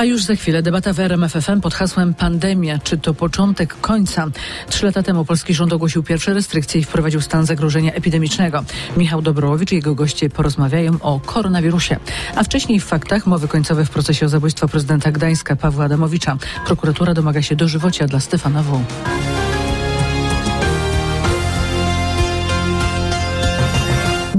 A już za chwilę debata w RMFFM pod hasłem Pandemia. Czy to początek końca? Trzy lata temu polski rząd ogłosił pierwsze restrykcje i wprowadził stan zagrożenia epidemicznego. Michał Dobrowicz i jego goście porozmawiają o koronawirusie. A wcześniej w faktach mowy końcowe w procesie o zabójstwo prezydenta Gdańska Pawła Adamowicza. Prokuratura domaga się dożywocia dla Stefana W.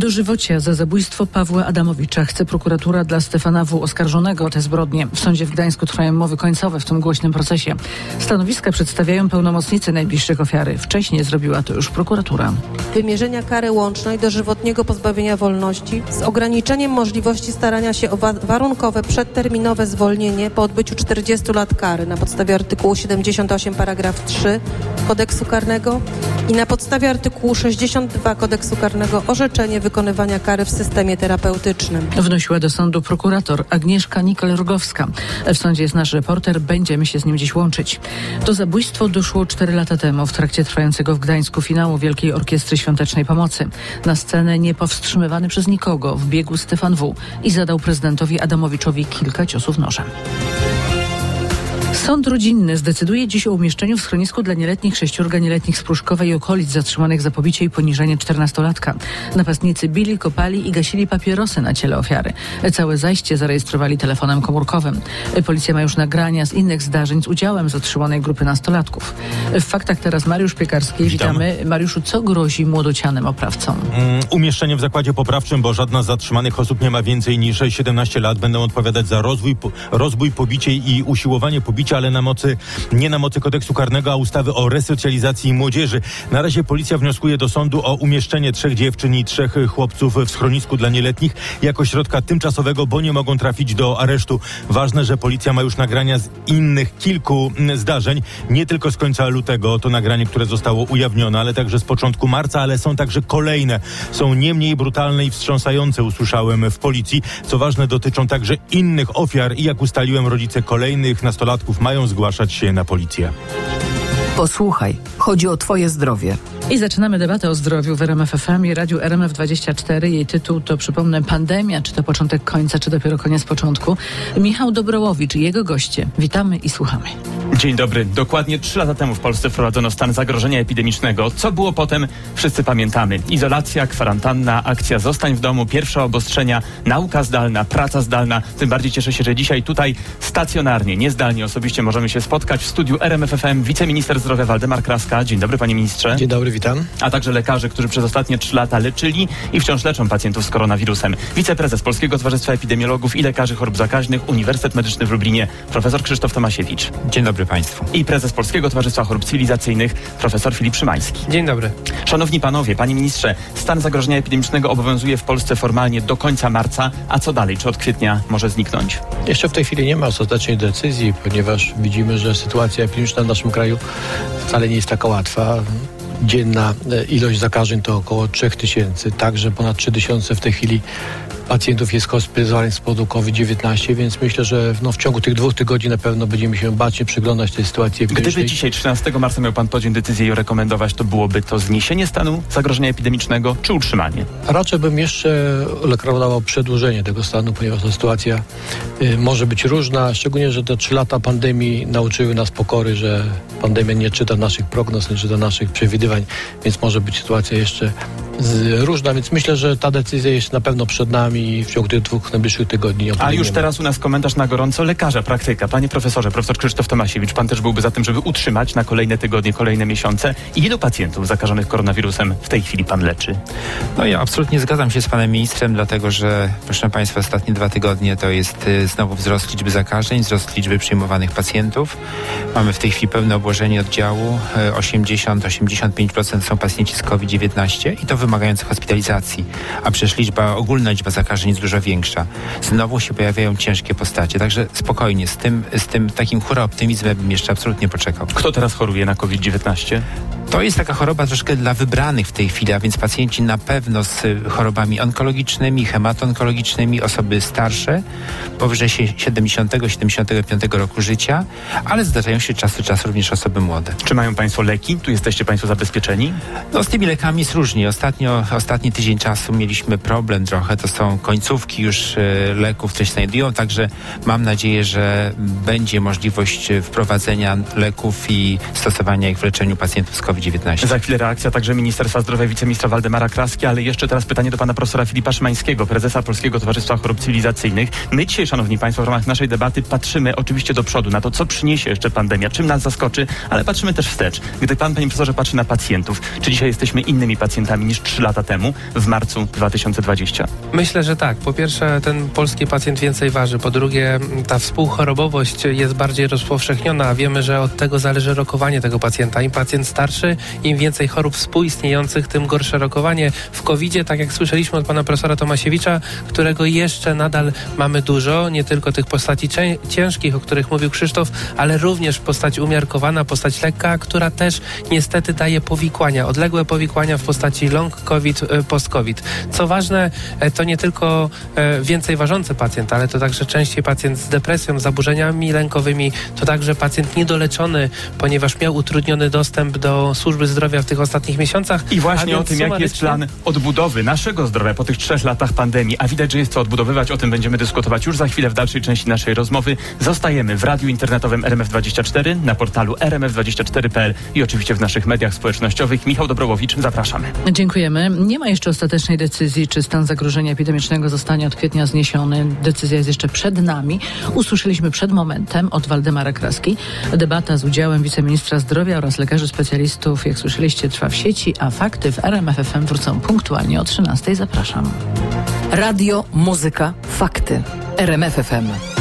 Dożywocia za zabójstwo Pawła Adamowicza chce prokuratura dla Stefana W. oskarżonego o te zbrodnie. W sądzie w Gdańsku trwają mowy końcowe w tym głośnym procesie. Stanowiska przedstawiają pełnomocnicy najbliższych ofiary. Wcześniej zrobiła to już prokuratura. Wymierzenia kary łącznej dożywotniego pozbawienia wolności z ograniczeniem możliwości starania się o wa warunkowe przedterminowe zwolnienie po odbyciu 40 lat kary na podstawie artykułu 78 paragraf 3 kodeksu karnego i na podstawie artykułu 62 kodeksu karnego orzeczenie wykonywania kary w systemie terapeutycznym. Wnosiła do sądu prokurator Agnieszka Nikol-Rogowska. W sądzie jest nasz reporter, będziemy się z nim dziś łączyć. To zabójstwo doszło cztery lata temu w trakcie trwającego w Gdańsku finału Wielkiej Orkiestry Świątecznej Pomocy. Na scenę niepowstrzymywany przez nikogo wbiegł Stefan W. i zadał prezydentowi Adamowiczowi kilka ciosów nożem. Sąd rodzinny zdecyduje dziś o umieszczeniu w schronisku dla nieletnich sześciorga nieletnich z Pruszkowa i okolic zatrzymanych za pobicie i poniżenie czternastolatka. Napastnicy bili, kopali i gasili papierosy na ciele ofiary. Całe zajście zarejestrowali telefonem komórkowym. Policja ma już nagrania z innych zdarzeń z udziałem zatrzymanej grupy nastolatków. W faktach teraz Mariusz Piekarski. Witam. Witamy. Mariuszu, co grozi młodocianym oprawcom? Mm, umieszczenie w zakładzie poprawczym, bo żadna z zatrzymanych osób nie ma więcej niż 17 lat. Będą odpowiadać za rozwój, rozbój, pobicie i usiłowanie pobicia, ale na mocy, nie na mocy kodeksu karnego, a ustawy o resocjalizacji młodzieży. Na razie policja wnioskuje do sądu o umieszczenie trzech dziewczyn i trzech chłopców w schronisku dla nieletnich jako środka tymczasowego, bo nie mogą trafić do aresztu. Ważne, że policja ma już nagrania z innych kilku zdarzeń, nie tylko z końca lutego, to nagranie, które zostało ujawnione, ale także z początku marca, ale są także kolejne. Są nie mniej brutalne i wstrząsające, usłyszałem w policji. Co ważne, dotyczą także innych ofiar i jak ustaliłem, rodzice kolejnych nastolatków mają zgłaszać się na policję. Posłuchaj, chodzi o Twoje zdrowie. I zaczynamy debatę o zdrowiu w RMF FM i Radiu RMF24. Jej tytuł to, przypomnę, pandemia, czy to początek końca, czy dopiero koniec początku. Michał Dobrowicz i jego goście. Witamy i słuchamy. Dzień dobry. Dokładnie trzy lata temu w Polsce wprowadzono stan zagrożenia epidemicznego. Co było potem, wszyscy pamiętamy. Izolacja, kwarantanna, akcja Zostań w domu, pierwsze obostrzenia, nauka zdalna, praca zdalna. Tym bardziej cieszę się, że dzisiaj tutaj stacjonarnie, niezdalnie osobiście możemy się spotkać w studiu RMFFM wiceminister zdrowia Waldemar Kraska. Dzień dobry panie ministrze. Dzień dobry, witam. A także lekarze, którzy przez ostatnie trzy lata leczyli i wciąż leczą pacjentów z koronawirusem. Wiceprezes Polskiego Towarzystwa Epidemiologów i Lekarzy Chorób Zakaźnych Uniwersytet Medyczny w Lublinie, profesor Krzysztof Tomasiewicz. Dzień dobry Państwu. I prezes Polskiego Towarzystwa Chorób Cywilizacyjnych, profesor Filip Szymański. Dzień dobry. Szanowni panowie, panie ministrze, stan zagrożenia epidemicznego obowiązuje w Polsce formalnie do końca marca, a co dalej? Czy od kwietnia może zniknąć? Jeszcze w tej chwili nie ma ostatecznej decyzji, ponieważ widzimy, że sytuacja epidemiczna w naszym kraju wcale nie jest taka łatwa. Dzienna e, ilość zakażeń to około 3000, także ponad 3000 w tej chwili pacjentów jest hospitalizowanych z powodu COVID-19, więc myślę, że no, w ciągu tych dwóch tygodni na pewno będziemy się bacznie przyglądać tej sytuacji epidemicznej. Gdyby dzisiaj, 13 marca, miał pan podjąć decyzję i rekomendować, to byłoby to zniesienie stanu zagrożenia epidemicznego czy utrzymanie? Raczej bym jeszcze rekomendował przedłużenie tego stanu, ponieważ ta sytuacja y, może być różna, szczególnie, że te trzy lata pandemii nauczyły nas pokory, że pandemia nie czyta naszych prognoz, nie czyta naszych przewidywań, więc może być sytuacja jeszcze różna, więc myślę, że ta decyzja jest na pewno przed nami i w ciągu tych dwóch najbliższych tygodni. A już teraz u nas komentarz na gorąco lekarza, praktyka. Panie profesorze, profesor Krzysztof Tomasiewicz, pan też byłby za tym, żeby utrzymać na kolejne tygodnie, kolejne miesiące. I ilu pacjentów zakażonych koronawirusem w tej chwili pan leczy? No ja absolutnie zgadzam się z panem ministrem, dlatego że, proszę państwa, ostatnie dwa tygodnie to jest y, znowu wzrost liczby zakażeń, wzrost liczby przyjmowanych pacjentów. Mamy w tej chwili pełne obłożenie oddziału. y, 80-85% są pacjenci z COVID-19 i to wymagający hospitalizacji. A przecież liczba, ogólna liczba zakażeń jest dużo większa. Znowu się pojawiają ciężkie postacie. Także spokojnie, z tym, z tym takim hura optymizmem bym jeszcze absolutnie poczekał. Kto teraz choruje na COVID-19? To jest taka choroba troszkę dla wybranych w tej chwili, a więc pacjenci na pewno z y, chorobami onkologicznymi, hematonkologicznymi, osoby starsze, powyżej 70-75 roku życia, ale zdarzają się czas do czasu również osoby młode. Czy mają Państwo leki? Tu jesteście Państwo zabezpieczeni? No z tymi lekami jest różnie. Ostatnio, ostatni tydzień czasu mieliśmy problem trochę. To są końcówki już e, leków, które się znajdują, także mam nadzieję, że będzie możliwość e, wprowadzenia leków i stosowania ich w leczeniu pacjentów z COVID-19. Za chwilę reakcja także Ministerstwa Zdrowia wiceministra Waldemara Kraski, ale jeszcze teraz pytanie do pana profesora Filipa Szymańskiego, prezesa Polskiego Towarzystwa Chorób Cywilizacyjnych. My dzisiaj, szanowni państwo, w ramach naszej debaty patrzymy oczywiście do przodu, na to, co przyniesie jeszcze pandemia, czym nas zaskoczy, ale patrzymy też wstecz. Gdy pan, panie profesorze, patrzy na pacjentów, czy dzisiaj jesteśmy innymi pacjentami niż trzy lata temu, w marcu 2020? Myślę, że tak. Po pierwsze, ten polski pacjent więcej waży. Po drugie, ta współchorobowość jest bardziej rozpowszechniona, a wiemy, że od tego zależy rokowanie tego pacjenta. Im pacjent starszy, im więcej chorób współistniejących, tym gorsze rokowanie. W covid tak jak słyszeliśmy od pana profesora Tomasiewicza, którego jeszcze nadal mamy dużo, nie tylko tych postaci ciężkich, o których mówił Krzysztof, ale również postać umiarkowana, postać lekka, która też niestety daje powikłania, odległe powikłania w postaci long COVID, e, post-COVID. Co ważne, e, to nie tylko e, więcej ważący pacjent, ale to także częściej pacjent z depresją, zaburzeniami lękowymi, to także pacjent niedoleczony, ponieważ miał utrudniony dostęp do służby zdrowia w tych ostatnich miesiącach. I właśnie o tym, jaki jest plan odbudowy naszego zdrowia po tych trzech latach pandemii, a widać, że jest co odbudowywać, o tym będziemy dyskutować już za chwilę w dalszej części naszej rozmowy. Zostajemy w radiu internetowym RMF24, na portalu rmf24.pl i oczywiście w naszych mediach społecznościowych. Michał Dobrołowicz, zapraszamy. Dziękujemy. Nie ma jeszcze ostatecznej decyzji, czy stan zagrożenia epidemicznego zostanie od kwietnia zniesiony. Decyzja jest jeszcze przed nami. Usłyszeliśmy przed momentem od Waldemara Kraski. Debata z udziałem wiceministra zdrowia oraz lekarzy specjalistów, jak słyszeliście, trwa w sieci, a fakty w RMFFM wrócą punktualnie o 13. Zapraszam. Radio, muzyka, fakty. RMFFM.